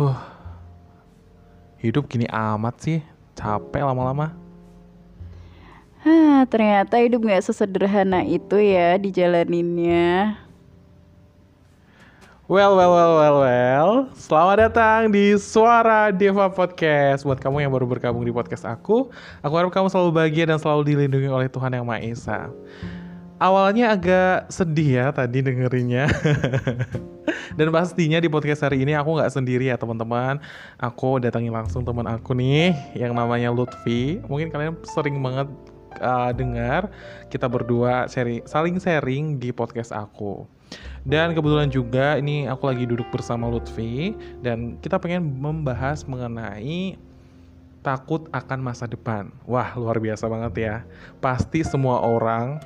Huh. Hidup gini amat sih. Capek lama-lama. Hah, ternyata hidup gak sesederhana itu ya dijalaninnya. Well, well, well, well, well. Selamat datang di Suara Deva Podcast. Buat kamu yang baru bergabung di podcast aku, aku harap kamu selalu bahagia dan selalu dilindungi oleh Tuhan Yang Maha Esa. Awalnya agak sedih ya tadi dengerinnya. dan pastinya di podcast hari ini aku nggak sendiri ya teman-teman. Aku datangi langsung teman aku nih yang namanya Lutfi. Mungkin kalian sering banget uh, dengar kita berdua sharing, saling sharing di podcast aku. Dan kebetulan juga ini aku lagi duduk bersama Lutfi dan kita pengen membahas mengenai takut akan masa depan. Wah, luar biasa banget ya. Pasti semua orang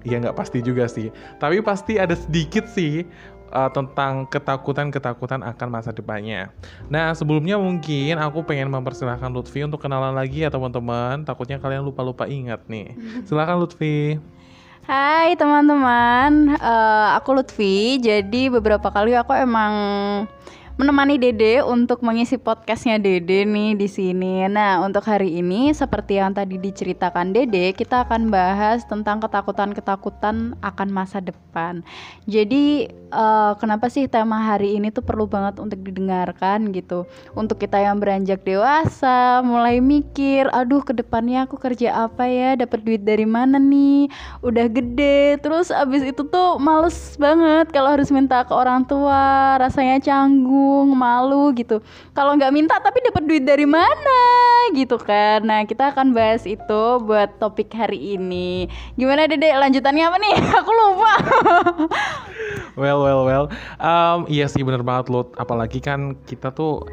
ya nggak pasti juga sih, tapi pasti ada sedikit sih uh, tentang ketakutan-ketakutan akan masa depannya. Nah, sebelumnya mungkin aku pengen mempersilahkan Lutfi untuk kenalan lagi ya teman-teman. Takutnya kalian lupa-lupa ingat nih. Silakan Lutfi. Hai teman-teman, uh, aku Lutfi. Jadi beberapa kali aku emang menemani Dede untuk mengisi podcastnya Dede nih di sini. Nah, untuk hari ini seperti yang tadi diceritakan Dede, kita akan bahas tentang ketakutan-ketakutan akan masa depan. Jadi, uh, kenapa sih tema hari ini tuh perlu banget untuk didengarkan gitu? Untuk kita yang beranjak dewasa, mulai mikir, aduh ke depannya aku kerja apa ya, dapat duit dari mana nih? Udah gede, terus abis itu tuh males banget kalau harus minta ke orang tua, rasanya canggung bingung malu gitu. Kalau nggak minta tapi dapat duit dari mana? Gitu kan. Nah kita akan bahas itu buat topik hari ini. Gimana dede? Lanjutannya apa nih? Aku lupa. Well well well. Um, iya sih bener banget lo apalagi kan kita tuh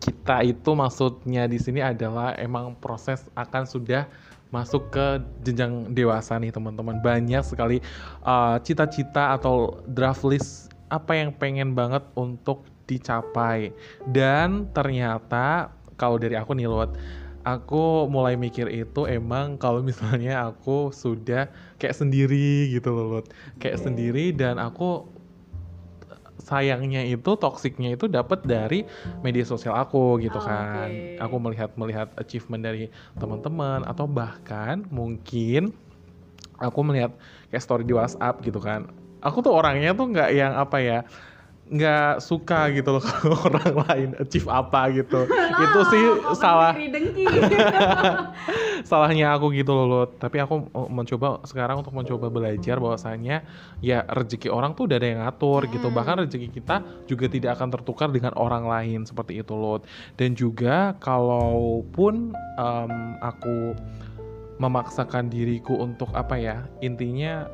kita itu maksudnya di sini adalah emang proses akan sudah masuk ke jenjang dewasa nih teman-teman. Banyak sekali uh, cita-cita uh, atau draft list apa yang pengen banget untuk dicapai. Dan ternyata kalau dari aku nih Lot aku mulai mikir itu emang kalau misalnya aku sudah kayak sendiri gitu loh Lot. Kayak sendiri dan aku sayangnya itu toksiknya itu dapat dari media sosial aku gitu oh, kan. okay. aku melihat melihat achievement dari teman-teman atau bahkan mungkin aku melihat kayak story di WhatsApp gitu kan. Aku tuh orangnya tuh nggak yang apa ya nggak suka gitu loh kalau orang lain achieve apa gitu. Nah, itu sih salah. salahnya aku gitu loh, loh tapi aku mencoba sekarang untuk mencoba belajar bahwasanya ya rezeki orang tuh udah ada yang ngatur gitu. hmm. gitu bahkan rezeki kita juga tidak akan tertukar dengan orang lain seperti itu loh dan juga kalaupun um, aku memaksakan diriku untuk apa ya intinya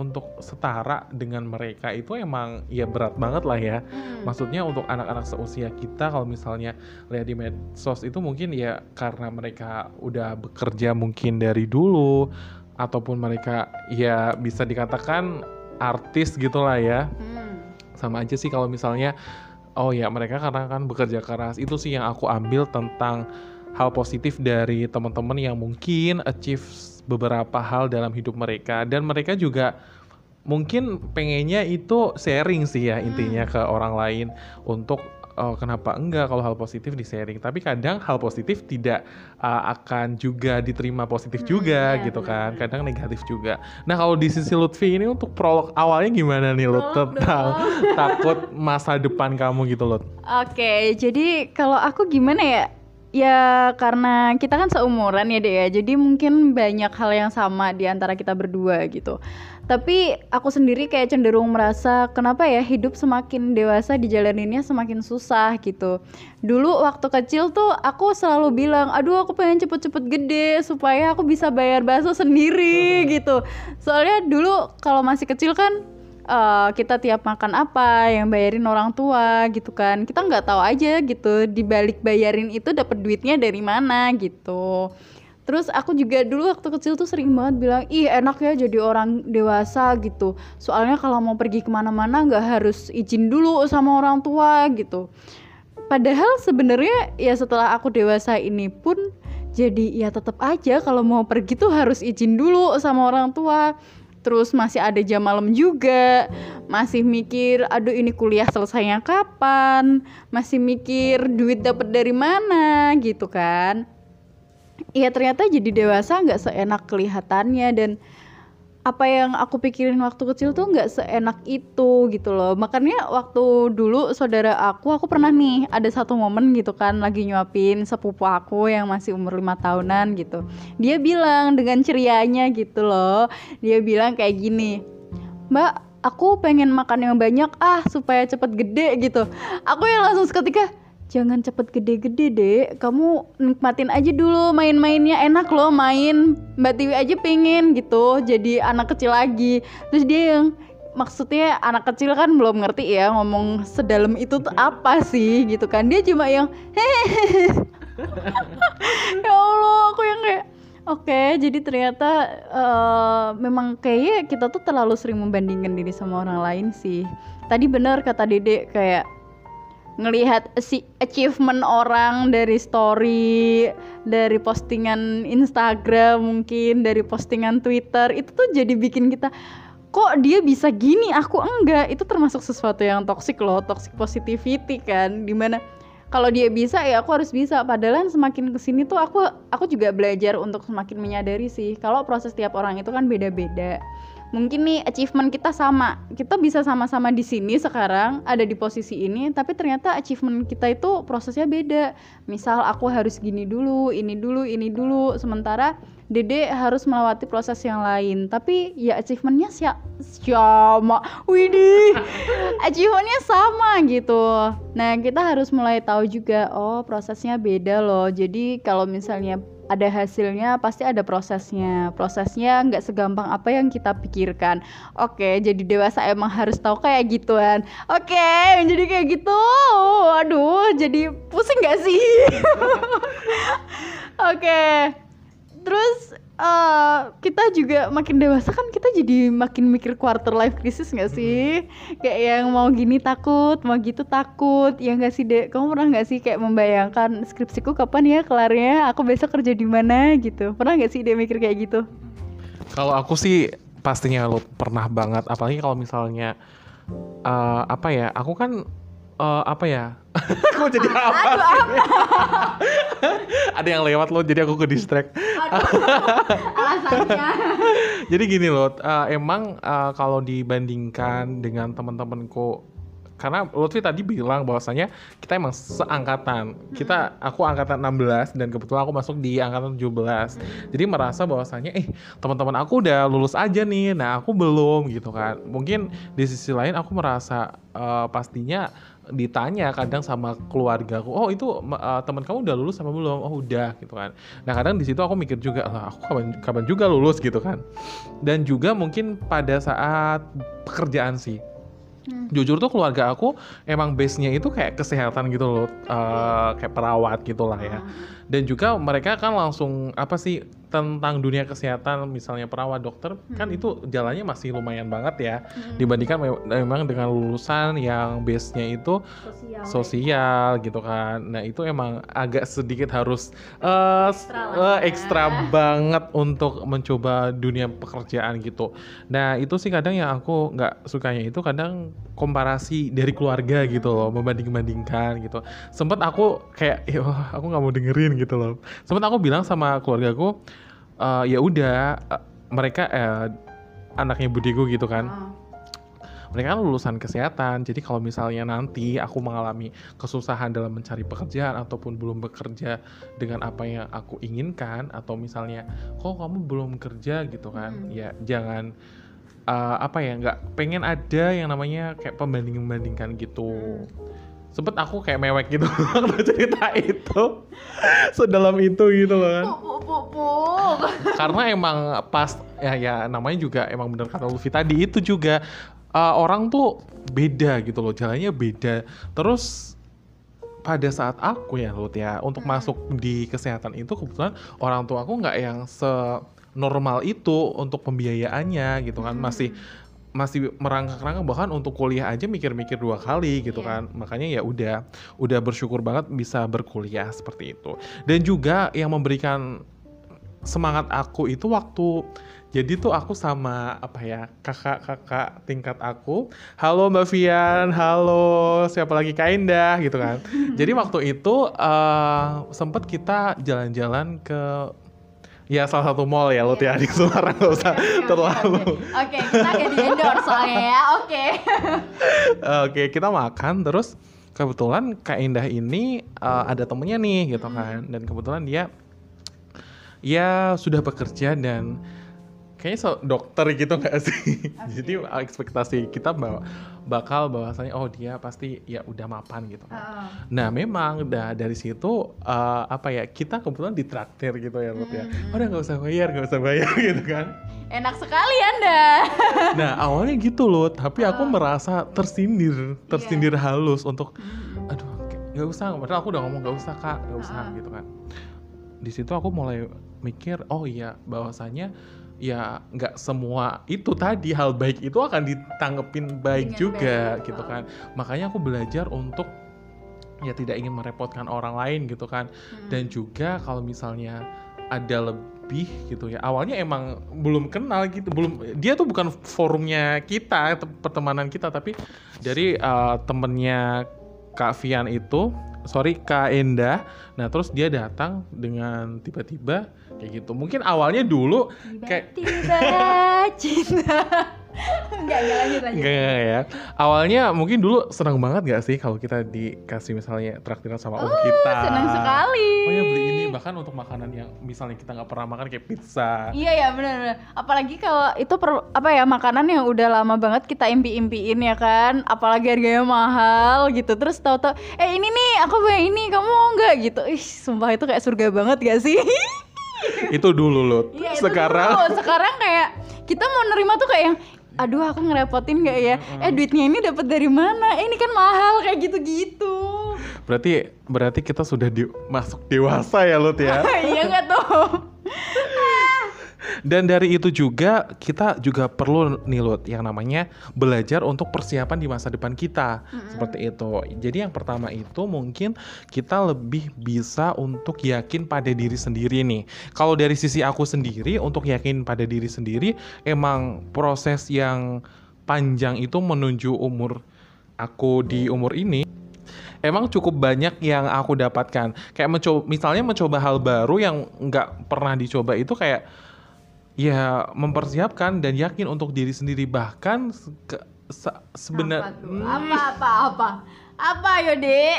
untuk setara dengan mereka itu emang ya berat banget lah ya. Hmm. Maksudnya untuk anak-anak seusia kita kalau misalnya lihat di medsos itu mungkin ya karena mereka udah bekerja mungkin dari dulu ataupun mereka ya bisa dikatakan artis gitulah ya. Hmm. Sama aja sih kalau misalnya oh ya mereka karena kan bekerja keras itu sih yang aku ambil tentang hal positif dari teman-teman yang mungkin achieve beberapa hal dalam hidup mereka. Dan mereka juga mungkin pengennya itu sharing sih ya intinya hmm. ke orang lain untuk oh, kenapa enggak kalau hal positif di sharing tapi kadang hal positif tidak uh, akan juga diterima positif hmm, juga ya, gitu kan. Kadang negatif juga. Nah kalau di sisi Lutfi ini untuk prolog awalnya gimana nih Lut tentang takut masa depan kamu gitu Lut oke okay, jadi kalau aku gimana ya Ya karena kita kan seumuran ya deh ya, jadi mungkin banyak hal yang sama di antara kita berdua gitu. Tapi aku sendiri kayak cenderung merasa kenapa ya hidup semakin dewasa dijalaninnya semakin susah gitu. Dulu waktu kecil tuh aku selalu bilang, aduh aku pengen cepet-cepet gede supaya aku bisa bayar bakso sendiri gitu. Soalnya dulu kalau masih kecil kan uh, kita tiap makan apa yang bayarin orang tua gitu kan kita nggak tahu aja gitu dibalik bayarin itu dapat duitnya dari mana gitu Terus aku juga dulu waktu kecil tuh sering banget bilang, ih enak ya jadi orang dewasa gitu. Soalnya kalau mau pergi ke mana-mana nggak harus izin dulu sama orang tua gitu. Padahal sebenarnya ya setelah aku dewasa ini pun jadi ya tetap aja kalau mau pergi tuh harus izin dulu sama orang tua terus masih ada jam malam juga. Masih mikir aduh ini kuliah selesainya kapan? Masih mikir duit dapat dari mana? Gitu kan. Iya ternyata jadi dewasa nggak seenak kelihatannya dan apa yang aku pikirin waktu kecil tuh nggak seenak itu gitu loh. Makanya waktu dulu saudara aku aku pernah nih ada satu momen gitu kan lagi nyuapin sepupu aku yang masih umur lima tahunan gitu. Dia bilang dengan cerianya gitu loh. Dia bilang kayak gini mbak aku pengen makan yang banyak ah supaya cepet gede gitu. Aku yang langsung seketika jangan cepet gede-gede deh kamu nikmatin aja dulu main-mainnya. Enak loh main. Mbak Tiwi aja pengen gitu jadi anak kecil lagi. Terus dia yang maksudnya anak kecil kan belum ngerti ya ngomong sedalam itu tuh apa sih gitu kan. Dia cuma yang hehehe. Ya Allah aku yang kayak oke jadi ternyata uh, memang kayaknya kita tuh terlalu sering membandingkan diri sama orang lain sih. Tadi benar kata Dede kayak ngelihat si achievement orang dari story, dari postingan Instagram mungkin, dari postingan Twitter itu tuh jadi bikin kita kok dia bisa gini? Aku enggak. Itu termasuk sesuatu yang toxic loh toxic positivity kan di mana kalau dia bisa ya aku harus bisa. Padahal semakin ke sini tuh aku aku juga belajar untuk semakin menyadari sih kalau proses tiap orang itu kan beda-beda mungkin nih achievement kita sama. Kita bisa sama-sama di sini sekarang ada di posisi ini tapi ternyata achievement kita itu prosesnya beda. Misal aku harus gini dulu ini dulu ini dulu sementara Dede harus melewati proses yang lain. Tapi ya achievementnya sama. Widih achievementnya sama gitu. Nah kita harus mulai tahu juga oh prosesnya beda loh. Jadi kalau misalnya ada hasilnya pasti ada prosesnya. Prosesnya nggak segampang apa yang kita pikirkan. Oke jadi dewasa emang harus tahu kayak gituan. Oke jadi kayak gitu. Aduh jadi pusing nggak sih? Oke terus uh, kita juga makin dewasa kan kita jadi makin mikir quarter life crisis nggak sih? Kayak yang mau gini takut mau gitu takut. Ya nggak sih dek? Kamu pernah nggak sih kayak membayangkan skripsiku kapan ya kelarnya? Aku besok kerja di mana gitu. Pernah nggak sih dia mikir kayak gitu? Kalau aku sih pastinya lo pernah banget. Apalagi kalau misalnya uh, apa ya aku kan uh, apa ya Kok jadi apa sih? Ada yang lewat loh, jadi aku ke distract. Alasannya. jadi gini loh, uh, emang uh, kalau dibandingkan dengan teman-temanku karena Lutfi tadi bilang bahwasanya kita emang seangkatan. Kita aku angkatan 16 dan kebetulan aku masuk di angkatan 17. Jadi merasa bahwasanya eh teman-teman aku udah lulus aja nih. Nah, aku belum gitu kan. Mungkin di sisi lain aku merasa uh, pastinya ditanya kadang sama keluarga aku oh itu uh, teman kamu udah lulus sama belum oh udah gitu kan nah kadang di situ aku mikir juga lah aku kapan kapan juga lulus gitu kan dan juga mungkin pada saat pekerjaan sih Hmm. Jujur tuh keluarga aku emang base-nya itu kayak kesehatan gitu loh, uh, kayak perawat gitu lah ya. Hmm. Dan juga mereka kan langsung apa sih tentang dunia kesehatan misalnya perawat dokter hmm. kan itu jalannya masih lumayan banget ya hmm. dibandingkan memang dengan lulusan yang base-nya itu sosial, sosial gitu kan. Nah, itu emang agak sedikit harus uh, ekstra, uh, ekstra banget untuk mencoba dunia pekerjaan gitu. Nah, itu sih kadang yang aku nggak sukanya itu kadang komparasi dari keluarga gitu loh, membanding-bandingkan gitu. Sempet aku kayak ya aku nggak mau dengerin gitu loh. Sempet aku bilang sama keluargaku uh, ya udah uh, mereka uh, anaknya budiku gitu kan uh. mereka kan lulusan kesehatan jadi kalau misalnya nanti aku mengalami kesusahan dalam mencari pekerjaan ataupun belum bekerja dengan apa yang aku inginkan atau misalnya kok kamu belum kerja gitu kan hmm. ya jangan uh, apa ya nggak pengen ada yang namanya kayak pembanding membandingkan gitu hmm sempet aku kayak mewek gitu waktu cerita itu. Sedalam itu gitu loh kan. Karena emang pas ya ya namanya juga emang bener kata Luffy tadi itu juga uh, orang tuh beda gitu loh jalannya beda. Terus pada saat aku ya Lut ya untuk hmm. masuk di kesehatan itu kebetulan orang tua aku nggak yang se normal itu untuk pembiayaannya gitu kan. Hmm. masih masih merangkak-rangkak bahkan untuk kuliah aja mikir-mikir dua kali gitu yeah. kan makanya ya udah udah bersyukur banget bisa berkuliah seperti itu dan juga yang memberikan semangat aku itu waktu jadi tuh aku sama apa ya kakak-kakak tingkat aku, halo Mbak Vian, halo siapa lagi Kak Indah gitu kan. Jadi waktu itu uh, sempet kita jalan-jalan ke ya salah satu mall ya lo ya di Semarang nggak usah Oke, oke, terlalu. oke. Oke, kita gak di endorse soalnya ya. Oke. Oke kita makan terus kebetulan Kak Indah ini uh, ada temennya nih gitu kan dan kebetulan dia ya sudah bekerja dan kayaknya so, dokter gitu nggak sih jadi ekspektasi kita bahwa bakal bahwasanya oh dia pasti ya udah mapan gitu kan. Heeh. Nah memang da- dari situ uh, apa ya kita kebetulan ditraktir gitu ya Ruth ya. Hmm. Udah nggak usah bayar nggak usah bayar gitu kan. Enak sekali Anda. Nah awalnya gitu loh, tapi aku Ah. merasa tersindir, tersindir halus untuk, aduh nggak usah, padahal aku udah ngomong nggak usah kak, nggak usah Ah. gitu kan. Di situ aku mulai mikir, oh iya bahwasanya ya nggak semua itu tadi hal baik itu akan ditanggepin baik Dengan juga baik, gitu kan. Makanya aku belajar untuk ya tidak ingin merepotkan orang lain gitu kan Hmm. dan juga kalau misalnya ada lebih gitu ya awalnya emang belum kenal gitu belum dia tuh bukan forumnya kita te- pertemanan kita tapi dari uh, temennya Kak Vian itu sorry Kak Endah nah terus dia datang dengan tiba-tiba kayak gitu mungkin awalnya dulu kayak Tiba-tiba cinta. Enggak, enggak lanjut lanjut. Enggak, enggak, ya. Awalnya mungkin dulu senang banget gak sih kalau kita dikasih misalnya traktiran sama om kita. Oh, Senang sekali. Oh ya beli ini bahkan untuk makanan yang misalnya kita nggak pernah makan kayak pizza. Iya ya benar benar. Apalagi kalau itu per- apa ya makanan yang udah lama banget kita impi-impiin ya kan. Apalagi harganya mahal gitu. Terus tahu-tahu eh ini nih aku punya ini kamu mau nggak gitu. Ih sumpah itu kayak surga banget gak sih? Itu dulu loh. Itu Sekarang dulu. sekarang kayak kita mau nerima tuh kayak yang aduh aku ngerepotin gak ya? Eh duitnya ini dapat dari mana? Eh ini kan mahal kayak gitu-gitu. berarti berarti kita sudah di, masuk dewasa ya Lut ya. iya nggak tuh? Dan dari itu juga kita juga perlu nih Lut yang namanya belajar untuk persiapan di masa depan kita. Seperti itu. Jadi yang pertama itu mungkin kita lebih bisa untuk yakin pada diri sendiri nih. Kalau dari sisi aku sendiri untuk yakin pada diri sendiri emang proses yang panjang itu menuju umur aku di umur ini emang cukup banyak yang aku dapatkan. Kayak mencoba, misalnya mencoba hal baru yang nggak pernah dicoba itu kayak ya mempersiapkan dan yakin untuk diri sendiri. Bahkan ke- se- sebenar Apa tuh? Apa apa apa? Apa yo dek?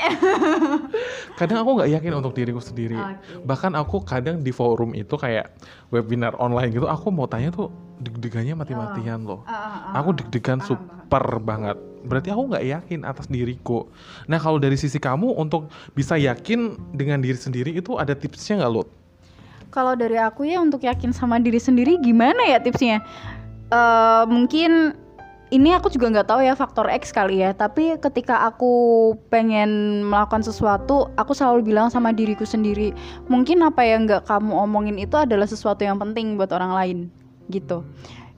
kadang aku nggak yakin untuk diriku sendiri. Oke. bahkan aku kadang di forum itu kayak webinar online gitu aku mau tanya tuh deg-degannya mati-matian loh. Ah, aku deg-degan super banget. Berarti aku nggak yakin atas diriku. Nah kalau dari sisi kamu untuk bisa yakin dengan diri sendiri itu ada tipsnya nggak lo Kalau dari aku ya untuk yakin sama diri sendiri gimana ya tipsnya? Eh mungkin ini aku juga nggak tahu ya faktor X kali ya. Tapi ketika aku pengen melakukan sesuatu, aku selalu bilang sama diriku sendiri, mungkin apa yang nggak kamu omongin itu adalah sesuatu yang penting buat orang lain, gitu.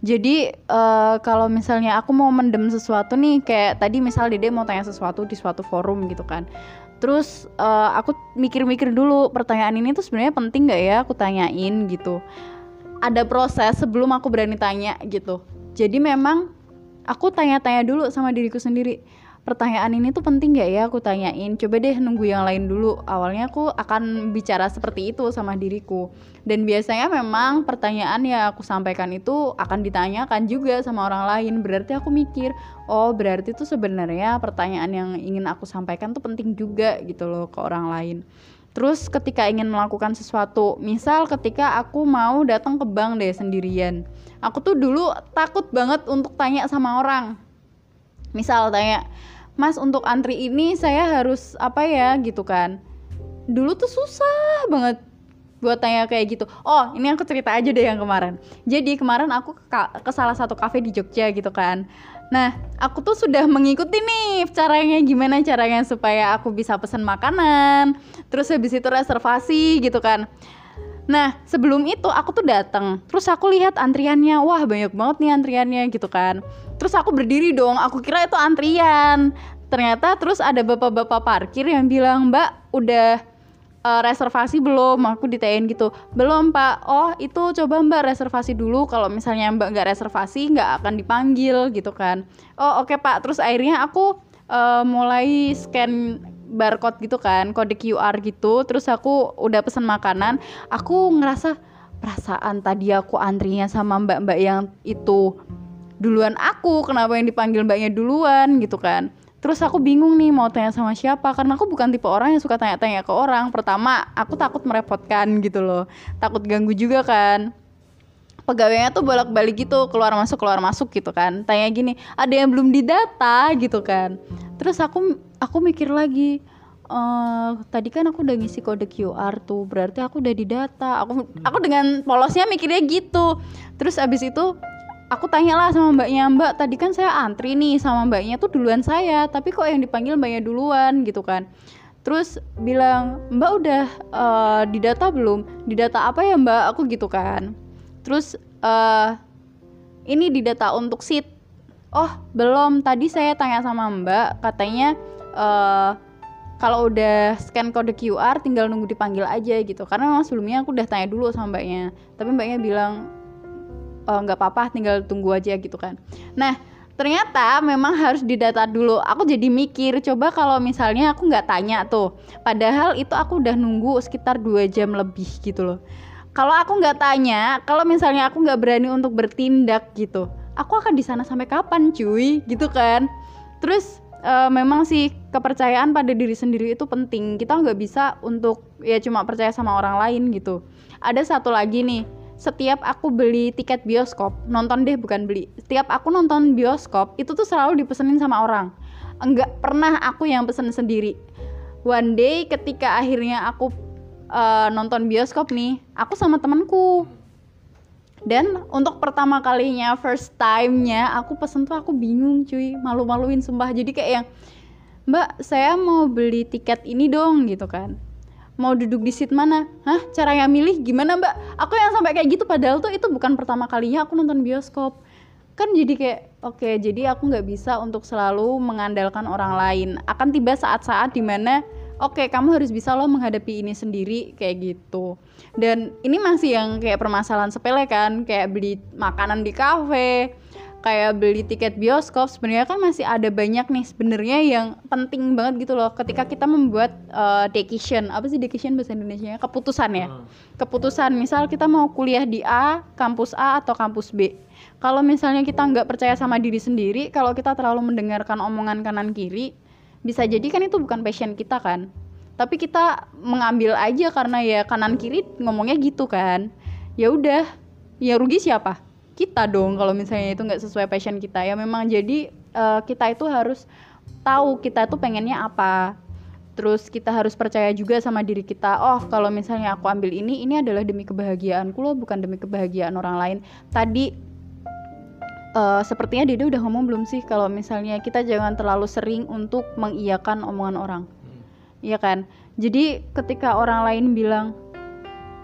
Jadi eh, kalau misalnya aku mau mendem sesuatu nih, kayak tadi misal Dede mau tanya sesuatu di suatu forum gitu kan. Terus eh, aku mikir-mikir dulu pertanyaan ini tuh sebenarnya penting nggak ya aku tanyain gitu. Ada proses sebelum aku berani tanya gitu. Jadi memang aku tanya-tanya dulu sama diriku sendiri. Pertanyaan ini tuh penting nggak ya aku tanyain. Coba deh nunggu yang lain dulu. Awalnya aku akan bicara seperti itu sama diriku. Dan biasanya memang pertanyaan yang aku sampaikan itu akan ditanyakan juga sama orang lain. Berarti aku mikir, oh berarti tuh sebenarnya pertanyaan yang ingin aku sampaikan tuh penting juga gitu loh ke orang lain. Terus ketika ingin melakukan sesuatu, misal ketika aku mau datang ke bank deh sendirian. Aku tuh dulu takut banget untuk tanya sama orang. Misal tanya, "Mas, untuk antri ini saya harus apa ya?" gitu kan. Dulu tuh susah banget buat tanya kayak gitu. Oh, ini aku cerita aja deh yang kemarin. Jadi kemarin aku ke, ke salah satu kafe di Jogja gitu kan. Nah, aku tuh sudah mengikuti nih caranya gimana caranya supaya aku bisa pesan makanan, terus habis itu reservasi gitu kan. Nah, sebelum itu aku tuh datang, terus aku lihat antriannya, wah banyak banget nih antriannya gitu kan. Terus aku berdiri dong, aku kira itu antrian. Ternyata terus ada bapak-bapak parkir yang bilang, "Mbak, udah "Eh, reservasi belum? Aku ditanyain gitu. Belum pak. Oh itu coba mbak reservasi dulu. Kalau misalnya mbak nggak reservasi nggak akan dipanggil gitu kan. Oh oke pak. Terus akhirnya aku eh, mulai scan barcode gitu kan kode QR gitu. Terus aku udah pesen makanan. Aku ngerasa perasaan tadi aku antrinya sama mbak-mbak yang itu duluan aku kenapa yang dipanggil mbaknya duluan gitu kan. Terus aku bingung nih mau tanya sama siapa karena aku bukan tipe orang yang suka tanya-tanya ke orang. Pertama aku takut merepotkan gitu loh. Takut ganggu juga kan. Pegawainya tuh bolak-balik gitu keluar masuk keluar masuk gitu kan. Tanya gini ada yang belum didata? gitu kan. Terus aku aku mikir lagi eh tadi kan aku udah ngisi kode QR tuh berarti aku udah didata. Aku aku dengan polosnya mikirnya gitu. Terus abis itu aku tanyalah sama mbaknya mbak tadi kan saya antri nih sama mbaknya tuh duluan saya tapi kok yang dipanggil mbaknya duluan? Gitu kan. Terus bilang mbak udah eh, didata belum? Didata apa ya mbak? Aku gitu kan. Terus eh ini didata untuk seat. Oh belum. Tadi saya tanya sama mbak katanya eh kalau udah scan kode QR tinggal nunggu dipanggil aja gitu. Karena memang sebelumnya aku udah tanya dulu sama mbaknya. Tapi mbaknya bilang "Oh, nggak apa-apa tinggal tunggu aja gitu kan. Nah ternyata memang harus didata dulu. Aku jadi mikir coba kalau misalnya aku nggak tanya tuh padahal itu aku udah nunggu sekitar dua jam lebih gitu loh. Kalau aku nggak tanya kalau misalnya aku nggak berani untuk bertindak gitu aku akan di sana sampai kapan cuy? Gitu kan. Terus eh, memang sih kepercayaan pada diri sendiri itu penting. Kita nggak bisa untuk ya cuma percaya sama orang lain gitu. Ada satu lagi nih setiap aku beli tiket bioskop nonton deh bukan beli. Setiap aku nonton bioskop itu tuh selalu dipesenin sama orang. Enggak pernah aku yang pesen sendiri. One day ketika akhirnya aku eh, nonton bioskop nih aku sama temanku. Dan untuk pertama kalinya first time-nya aku pesen tuh aku bingung cuy. Malu-maluin sumpah. Jadi kayak yang mbak saya mau beli tiket ini dong gitu kan mau duduk di seat mana? Hah? Caranya milih? Gimana mbak? Aku yang sampai kayak gitu padahal tuh itu bukan pertama kalinya aku nonton bioskop. Kan jadi kayak oke jadi aku nggak bisa untuk selalu mengandalkan orang lain. Akan tiba saat-saat di mana oke kamu harus bisa loh menghadapi ini sendiri kayak gitu. Dan ini masih yang kayak permasalahan sepele kan kayak beli makanan di kafe kayak beli tiket bioskop sebenarnya kan masih ada banyak nih sebenarnya yang penting banget gitu loh ketika kita membuat eh, decision. Apa sih decision bahasa Indonesia keputusan ya? Keputusan. Misal kita mau kuliah di A kampus A atau kampus B. Kalau misalnya kita nggak percaya sama diri sendiri kalau kita terlalu mendengarkan omongan kanan kiri bisa jadi kan itu bukan passion kita kan? Tapi kita mengambil aja karena ya kanan kiri ngomongnya gitu kan. Ya udah ya rugi siapa kita dong kalau misalnya itu nggak sesuai passion kita ya. Memang jadi eh, kita itu harus tahu kita itu pengennya apa. Terus kita harus percaya juga sama diri kita oh kalau misalnya aku ambil ini ini adalah demi kebahagiaanku loh bukan demi kebahagiaan orang lain. Tadi eh, sepertinya Dede udah ngomong belum sih kalau misalnya kita jangan terlalu sering untuk mengiyakan omongan orang? Iya kan? Jadi ketika orang lain bilang,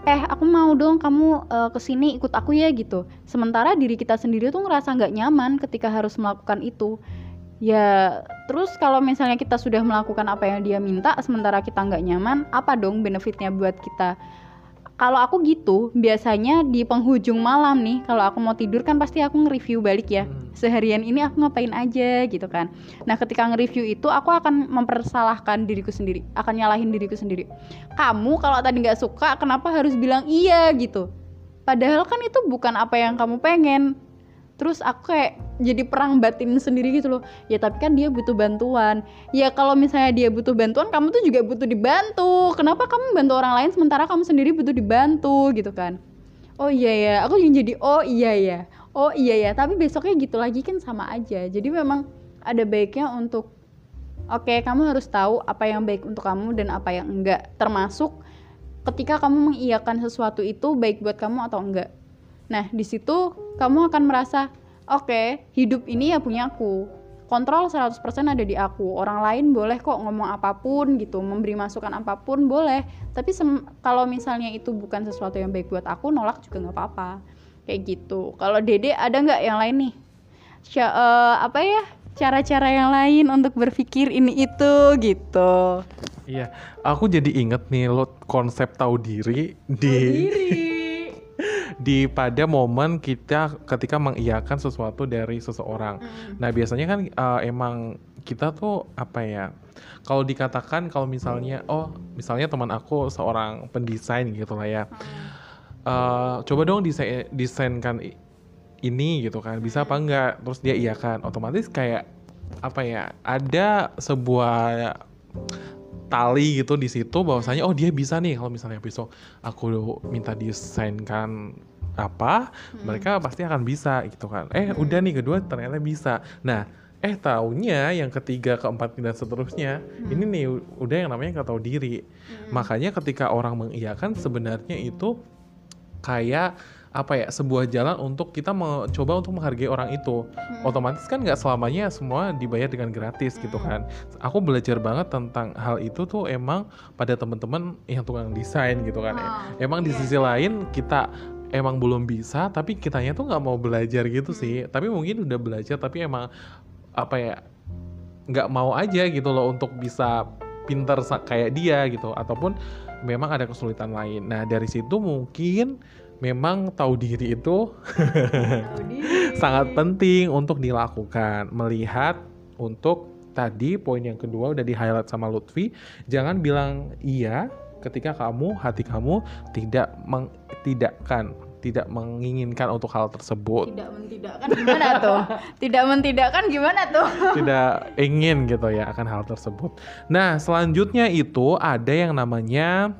eh aku mau dong kamu eh, ke sini ikut aku ya gitu. Sementara diri kita sendiri tuh ngerasa nggak nyaman ketika harus melakukan itu. Ya terus kalau misalnya kita sudah melakukan apa yang dia minta, sementara kita nggak nyaman, apa dong benefitnya buat kita? Kalau aku gitu, biasanya di penghujung malam nih, kalau aku mau tidur kan pasti aku nge-review balik ya. Seharian ini aku ngapain aja gitu kan. Nah, ketika nge-review itu aku akan mempersalahkan diriku sendiri, akan nyalahin diriku sendiri. Kamu kalau tadi nggak suka, kenapa harus bilang iya gitu? Padahal kan itu bukan apa yang kamu pengen. Terus aku kayak jadi perang batin sendiri gitu loh. Ya tapi kan dia butuh bantuan. Ya kalau misalnya dia butuh bantuan, kamu tuh juga butuh dibantu. Kenapa kamu bantu orang lain sementara kamu sendiri butuh dibantu gitu kan? Oh iya ya, aku yang jadi oh iya ya. Oh iya ya, tapi besoknya gitu lagi kan sama aja. Jadi memang ada baiknya untuk Oke, kamu harus tahu apa yang baik untuk kamu dan apa yang enggak. Termasuk ketika kamu mengiyakan sesuatu itu baik buat kamu atau enggak. Nah, di situ kamu akan merasa, oke, hidup ini ya punya aku. Kontrol 100% ada di aku. Orang lain boleh kok ngomong apa pun gitu, memberi masukan apa pun boleh. Tapi kalau misalnya itu bukan sesuatu yang baik buat aku, nolak juga nggak apa-apa. Kayak gitu. Kalau Dede ada nggak yang lain nih? Sya- eh, apa ya? cara-cara yang lain untuk berpikir ini itu gitu. Iya, aku jadi inget nih lo konsep tahu diri di di pada momen kita ketika mengiyakan sesuatu dari seseorang. Nah biasanya kan uh, emang kita tuh apa ya? Kalau dikatakan kalau misalnya oh misalnya teman aku seorang pendesain gitu lah ya. Uh, coba dong desain desainkan ini gitu kan bisa apa enggak terus dia iya kan otomatis kayak apa ya ada sebuah tali gitu di situ bahwasanya oh dia bisa nih kalau misalnya besok aku minta desainkan apa mereka pasti akan bisa gitu kan. Eh udah nih kedua ternyata bisa. Nah eh taunya yang ketiga keempat dan seterusnya ini nih udah yang namanya nggak tahu diri. Makanya ketika orang mengiyakan sebenarnya itu kayak apa ya sebuah jalan untuk kita mencoba untuk menghargai orang itu. Otomatis kan nggak selamanya semua dibayar dengan gratis gitu kan. Aku belajar banget tentang hal itu tuh emang pada teman-teman yang tukang desain gitu kan ya. Oh, emang di iya. sisi lain kita emang belum bisa tapi kitanya tuh nggak mau belajar gitu sih. Tapi mungkin udah belajar tapi emang apa ya nggak mau aja gitu loh untuk bisa pinter sa- kayak dia gitu. Ataupun memang ada kesulitan lain. Nah dari situ mungkin memang tahu diri itu sangat penting untuk dilakukan. Melihat untuk tadi poin yang kedua udah di highlight sama Lutfi, jangan bilang iya ketika kamu hati kamu tidak mengtidakkan, tidak menginginkan untuk hal tersebut. Tidak mentidakkan gimana tuh? Tidak mentidakkan gimana tuh? tidak ingin gitu ya akan hal tersebut. Nah, selanjutnya itu ada yang namanya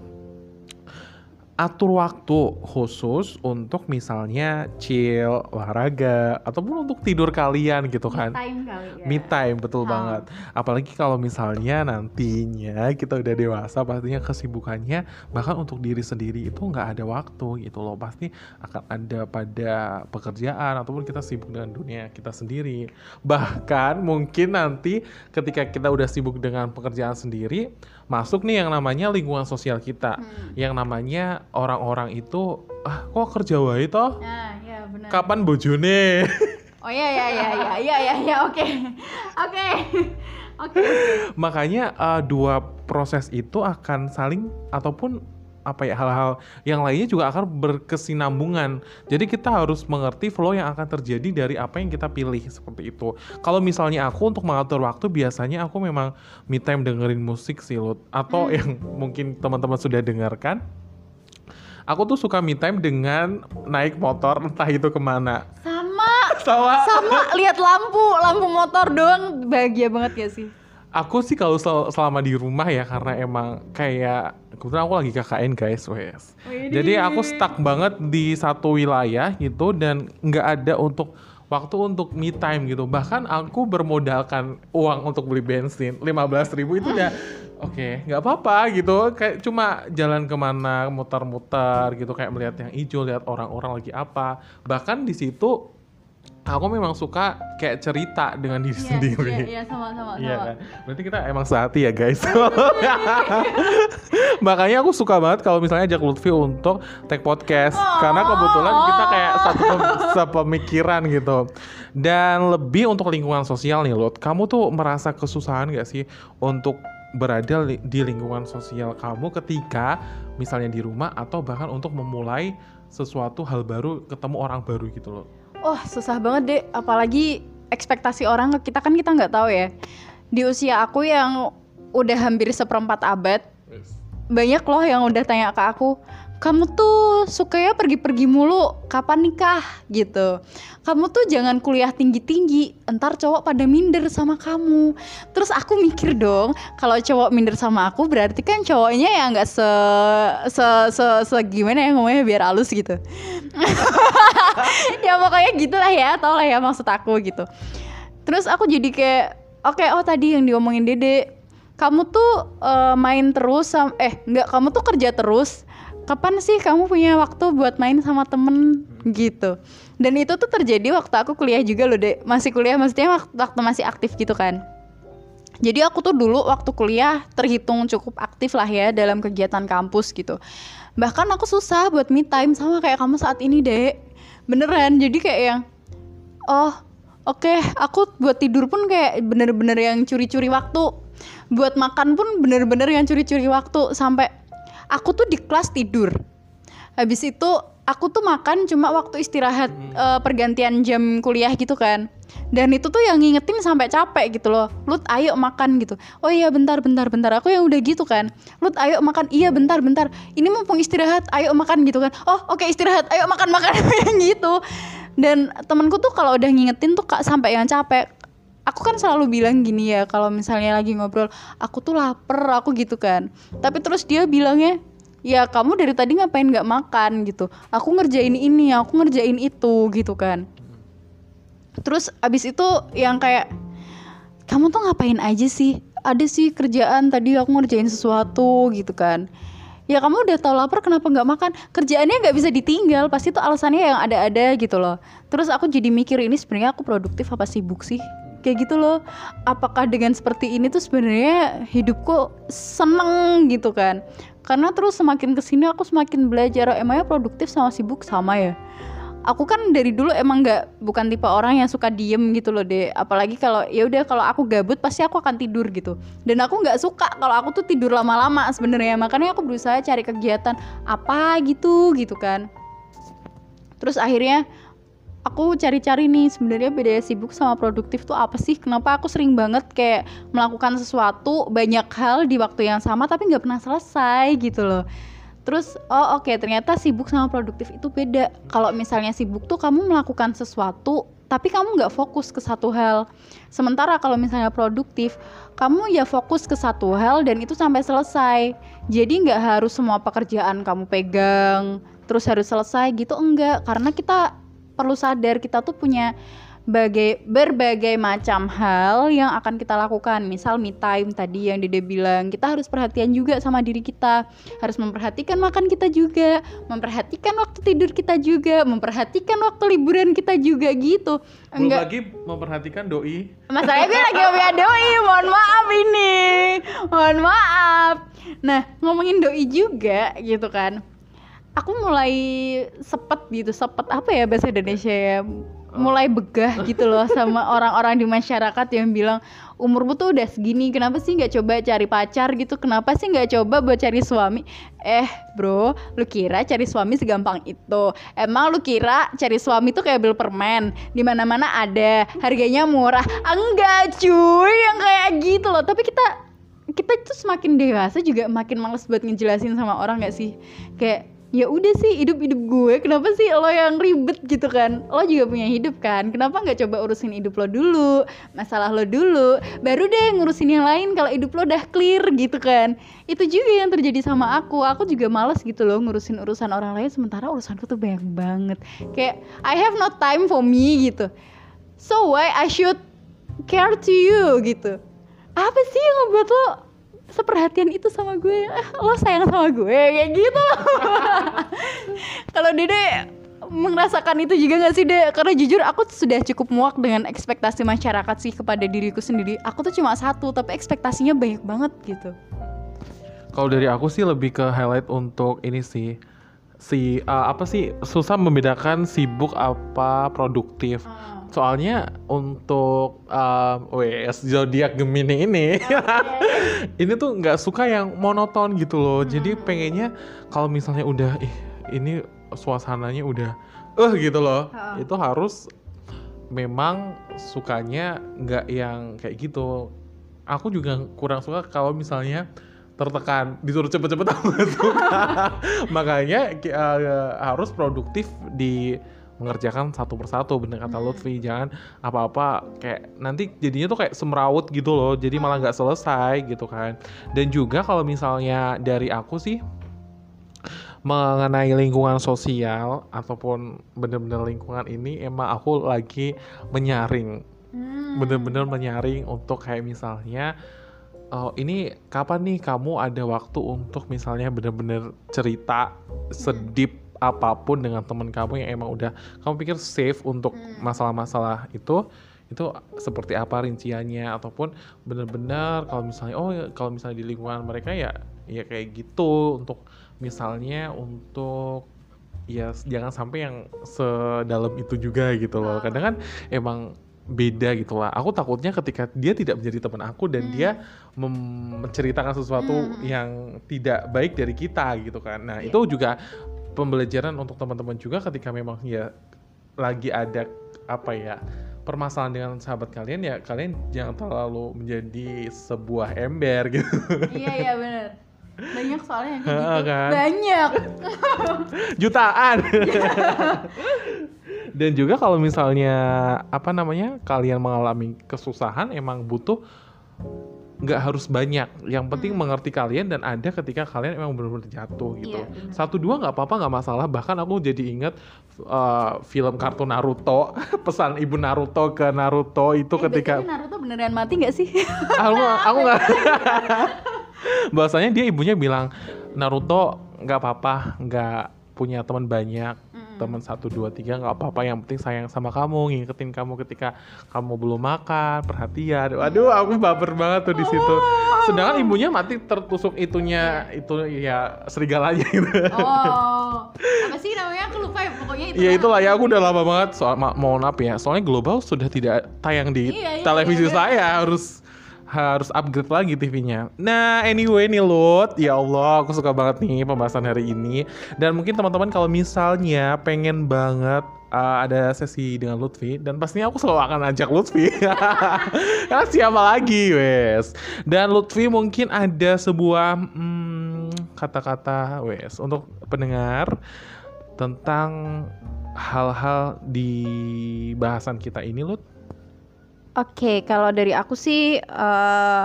atur waktu khusus untuk misalnya chill, olahraga ataupun untuk tidur kalian gitu kan. time kali ya. Me time betul Ah. banget. Apalagi kalau misalnya nantinya kita udah dewasa pastinya kesibukannya bahkan untuk diri sendiri itu nggak ada waktu gitu loh. Pasti akan ada pada pekerjaan ataupun kita sibuk dengan dunia kita sendiri. Bahkan mungkin nanti ketika kita udah sibuk dengan pekerjaan sendiri, masuk nih yang namanya lingkungan sosial kita. Hmm. Yang namanya orang-orang itu ah kok kerja wae toh? Nah, ya benar. Kapan bojone? Oh iya iya iya iya iya iya iya oke. Oke. Oke. Makanya uh, dua proses itu akan saling ataupun apa ya hal-hal yang lainnya juga akan berkesinambungan. Jadi kita harus mengerti flow yang akan terjadi dari apa yang kita pilih seperti itu. Kalau misalnya aku untuk mengatur waktu biasanya aku memang me time dengerin musik sih Lut. atau yang mungkin teman-teman sudah dengarkan. Aku tuh suka me time dengan naik motor entah itu ke mana. Sama Sama. sama lihat lampu, lampu motor doang bahagia banget ya sih. Aku sih kalau sel- selama di rumah ya karena emang kayak kebetulan aku lagi KKN guys, wes. Jadi aku stuck banget di satu wilayah gitu dan nggak ada untuk waktu untuk me time gitu. Bahkan aku bermodalkan uang untuk beli bensin 15.000 ribu itu udah oke nggak apa-apa gitu. Kayak cuma jalan ke mana muter-muter gitu kayak melihat yang hijau, lihat orang-orang lagi apa. Bahkan di situ aku memang suka kayak cerita dengan diri sendiri. Iya, iya sama sama Iya kan? Berarti kita emang sehati ya guys. Makanya aku suka banget kalau misalnya ajak Lutfi untuk take podcast karena kebetulan kita kayak satu pem- sepemikiran gitu. Dan lebih untuk lingkungan sosial nih Lut. Kamu tuh merasa kesusahan gak sih untuk berada li- di lingkungan sosial kamu ketika misalnya di rumah atau bahkan untuk memulai sesuatu hal baru, ketemu orang baru gitu loh. Oh susah banget deh, apalagi ekspektasi orang ke kita kan kita nggak tahu ya. Di usia aku yang udah hampir seperempat abad, banyak loh yang udah tanya ke aku, kamu tuh sukanya pergi-pergi mulu, kapan nikah gitu. Kamu tuh jangan kuliah tinggi-tinggi, entar cowok pada minder sama kamu. Terus aku mikir dong, kalau cowok minder sama aku berarti kan cowoknya ya nggak se, se se se gimana ya ngomongnya biar halus gitu. ya pokoknya gitulah ya, tau lah ya maksud aku gitu. Terus aku jadi kayak, oke oh tadi yang diomongin Dede, kamu tuh eh, main terus, eh nggak kamu tuh kerja terus. Kapan sih kamu punya waktu buat main sama temen gitu? Dan itu tuh terjadi waktu aku kuliah juga loh dek, masih kuliah maksudnya waktu, waktu masih aktif gitu kan. Jadi aku tuh dulu waktu kuliah terhitung cukup aktif lah ya dalam kegiatan kampus gitu. Bahkan aku susah buat me time sama kayak kamu saat ini dek. Beneran, jadi kayak yang oh oke aku buat tidur pun kayak bener-bener yang curi-curi waktu. Buat makan pun bener-bener yang curi-curi waktu. Sampai aku tuh di kelas tidur. Habis itu aku tuh makan cuma waktu istirahat eh, pergantian jam kuliah gitu kan. Dan itu tuh yang ngingetin sampai capek gitu loh. Lut ayo makan gitu. Oh iya bentar bentar bentar. Aku yang udah gitu kan. Lut ayo makan. Iya bentar bentar. Ini mumpung istirahat ayo makan gitu kan. Oh oke istirahat. Ayo makan makan. Yang gitu. Dan temanku tuh kalau udah ngingetin tuh kak sampai yang capek. Aku kan selalu bilang gini ya kalau misalnya lagi ngobrol aku tuh lapar aku gitu kan. Tapi terus dia bilangnya ya kamu dari tadi ngapain nggak makan gitu? Aku ngerjain ini aku ngerjain itu gitu kan. Terus abis itu yang kayak kamu tuh ngapain aja sih? Ada sih kerjaan tadi aku ngerjain sesuatu gitu kan. Ya kamu udah tau lapar kenapa nggak makan? Kerjaannya nggak bisa ditinggal pasti tuh alasannya yang ada-ada gitu loh. Terus aku jadi mikir ini sebenarnya aku produktif apa sibuk sih? Kayak gitu loh. Apakah dengan seperti ini tuh sebenarnya hidupku seneng gitu kan karena terus semakin ke sini aku semakin belajar emangnya produktif sama sibuk? Sama ya. Aku kan dari dulu emang nggak bukan tipe orang yang suka diem gitu loh deh apalagi kalau ya udah kalau aku gabut pasti aku akan tidur gitu. Dan aku nggak suka kalau aku tuh tidur lama-lama sebenarnya. Makanya aku berusaha cari kegiatan apa gitu gitu kan. Terus akhirnya aku cari-cari nih sebenarnya bedanya sibuk sama produktif tuh apa sih? Kenapa aku sering banget kayak melakukan sesuatu banyak hal di waktu yang sama tapi nggak pernah selesai gitu loh. Terus oh oke ternyata sibuk sama produktif itu beda. Kalau misalnya sibuk tuh kamu melakukan sesuatu tapi kamu nggak fokus ke satu hal. Sementara kalau misalnya produktif kamu ya fokus ke satu hal dan itu sampai selesai. Jadi nggak harus semua pekerjaan kamu pegang terus harus selesai gitu enggak. Karena kita perlu sadar kita tuh punya bagai berbagai macam hal yang akan kita lakukan. Misal me time tadi yang Dede bilang kita harus perhatian juga sama diri kita. Harus memperhatikan makan kita juga memperhatikan waktu tidur kita juga memperhatikan waktu liburan kita juga gitu. Belum enggak. lagi memperhatikan doi. Masalahnya gue lagi ngomongin doi, mohon maaf ini, mohon maaf. Nah ngomongin doi juga gitu kan, aku mulai sepet gitu, sepet apa ya bahasa Indonesia ya, mulai begah gitu loh sama orang-orang di masyarakat yang bilang umurmu tuh udah segini, kenapa sih nggak coba cari pacar gitu, kenapa sih nggak coba buat cari suami? Eh bro, lu kira cari suami segampang itu? Emang lu kira cari suami tuh kayak beli permen, di mana-mana ada, harganya murah? Enggak cuy, yang kayak gitu loh. Tapi kita kita tuh semakin dewasa juga makin males buat ngejelasin sama orang gak sih? Kayak ya udah sih hidup hidup gue kenapa sih lo yang ribet gitu kan? Lo juga punya hidup kan? Kenapa nggak coba urusin hidup lo dulu masalah lo dulu baru deh ngurusin yang lain kalau hidup lo udah clear gitu kan? Itu juga yang terjadi sama aku. Aku juga males gitu loh ngurusin urusan orang lain sementara urusanku tuh banyak banget. Kayak I have no time for me gitu. So why I should care to you gitu? Apa sih yang ngebuat lo seperhatian itu sama gue eh, lo sayang sama gue? Kayak gitu loh. Kalau Dede merasakan itu juga gak sih Dede karena jujur aku sudah cukup muak dengan ekspektasi masyarakat sih kepada diriku sendiri. Aku tuh cuma satu tapi ekspektasinya banyak banget gitu. Kalau dari aku sih lebih ke highlight untuk ini sih. Si uh, apa sih susah membedakan sibuk apa produktif. Soalnya untuk uh, wes zodiak Gemini ini ini tuh nggak suka yang monoton gitu loh. Jadi pengennya kalau misalnya udah ih ini suasananya udah eh gitu loh. Ha. Itu harus memang sukanya nggak yang kayak gitu. Aku juga kurang suka kalau misalnya tertekan disuruh cepet-cepet aku suka. Makanya uh, harus produktif di mengerjakan satu persatu bener kata Lutfi. Jangan apa-apa kayak nanti jadinya tuh kayak semrawut gitu loh jadi malah nggak selesai gitu kan. Dan juga kalau misalnya dari aku sih mengenai lingkungan sosial ataupun bener-bener lingkungan ini emang aku lagi menyaring. Bener-bener menyaring untuk kayak misalnya oh ini kapan nih kamu ada waktu untuk misalnya bener-bener cerita sedip apa pun dengan teman kamu yang emang udah kamu pikir safe untuk masalah-masalah itu itu seperti apa rinciannya ataupun bener-bener kalau misalnya oh kalau misalnya di lingkungan mereka ya ya kayak gitu untuk misalnya untuk ya jangan sampai yang sedalam itu juga gitu loh kadang kan emang beda gitu lah. Aku takutnya ketika dia tidak menjadi teman aku dan Hmm. dia menceritakan sesuatu Hmm. yang tidak baik dari kita gitu kan. Nah, Iya. itu juga pembelajaran untuk teman-teman juga ketika memang ya lagi ada apa ya permasalahan dengan sahabat kalian ya kalian jangan terlalu menjadi sebuah ember gitu. iya iya bener banyak soalnya yang gitu kan? banyak jutaan. Dan juga kalau misalnya apa namanya kalian mengalami kesusahan emang butuh nggak harus banyak. Yang penting Hmm. mengerti kalian dan ada ketika kalian emang benar-benar jatuh gitu. Iya, benar. Satu dua nggak apa-apa nggak masalah. Bahkan aku jadi inget uh, film kartun Naruto, pesan ibu Naruto ke Naruto itu Eh, ketika Naruto beneran mati gak sih aku aku nggak bahasanya dia ibunya bilang Naruto nggak apa-apa nggak punya teman banyak. Teman satu dua tiga nggak apa-apa. Yang penting sayang sama kamu ngingetin kamu ketika kamu belum makan perhatian. Waduh aku baper banget tuh di situ. Sedangkan ibunya mati tertusuk itunya itu ya serigalanya gitu. Oh. Apa sih namanya? Aku lupa ya pokoknya itu Ya itulah ya aku udah lama banget soal ma mohon maaf ya. Soalnya global sudah tidak tayang di Iya, iya, televisi iya, saya harus harus upgrade lagi TV-nya. Nah, anyway nih Lut, ya Allah, aku suka banget nih pembahasan hari ini. Dan mungkin teman-teman kalau misalnya pengen banget uh, ada sesi dengan Lutfi dan pastinya aku selalu akan ajak Lutfi. Karena siapa lagi, wes. Dan Lutfi mungkin ada sebuah hmm, kata-kata, wes, untuk pendengar tentang hal-hal di bahasan kita ini, Lut. Oke, kalau dari aku sih, eh,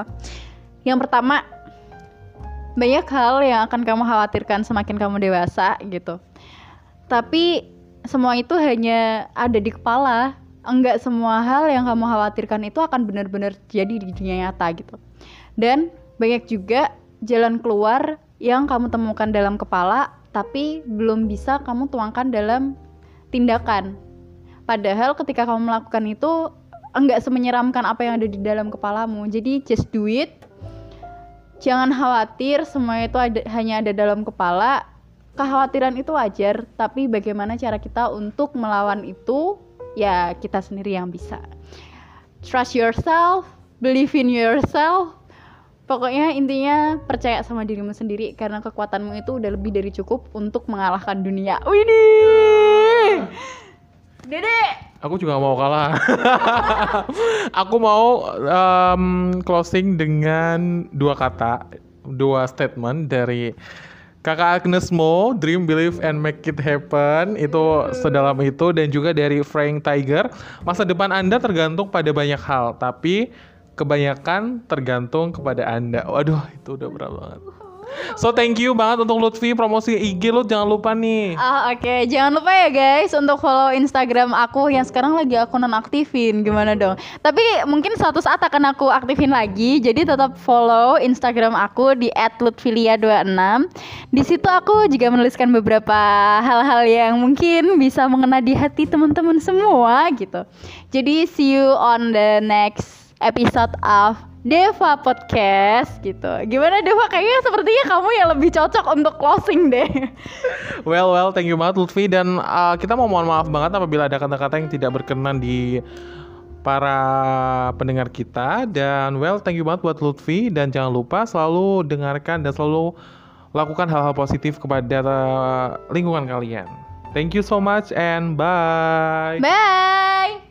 yang pertama banyak hal yang akan kamu khawatirkan semakin kamu dewasa gitu. Tapi semua itu hanya ada di kepala. Enggak semua hal yang kamu khawatirkan itu akan benar-benar jadi di dunia nyata gitu. Dan banyak juga jalan keluar yang kamu temukan dalam kepala, tapi belum bisa kamu tuangkan dalam tindakan. Padahal ketika kamu melakukan itu enggak semenyeramkan apa yang ada di dalam kepalamu. Jadi just do it. Jangan khawatir, semua itu ada, hanya ada dalam kepala. Kekhawatiran itu wajar, tapi bagaimana cara kita untuk melawan itu, ya kita sendiri yang bisa. Trust yourself, believe in yourself. Pokoknya intinya percaya sama dirimu sendiri karena kekuatanmu itu udah lebih dari cukup untuk mengalahkan dunia. Widih! Dede! Aku juga mau kalah. aku mau em, closing dengan dua kata, dua statement dari Kakak Agnes Mo, Dream, Believe, and Make It Happen Itu sedalam itu Dan juga dari Frank Tiger Masa depan Anda tergantung pada banyak hal Tapi kebanyakan tergantung kepada Anda Waduh itu udah berat banget So thank you banget untuk Lutfi Promosi IG lu jangan lupa nih Ah oke, jangan lupa ya guys untuk follow Instagram aku yang sekarang lagi aku nonaktifin gimana dong. Tapi mungkin suatu saat akan aku aktifin lagi, jadi tetap follow Instagram aku di @lutfilia26. Di situ aku juga menuliskan beberapa hal-hal yang mungkin bisa mengena di hati teman-teman semua gitu. Jadi see you on the next episode of Deva Podcast gitu. Gimana Deva? Kayaknya sepertinya kamu yang lebih cocok untuk closing deh. Well, well, thank you banget Lutfi dan uh, kita mau mohon maaf banget apabila ada kata-kata yang tidak berkenan di para pendengar kita dan well, thank you banget buat Lutfi dan jangan lupa selalu dengarkan dan selalu lakukan hal-hal positif kepada uh, lingkungan kalian. Thank you so much and bye. Bye.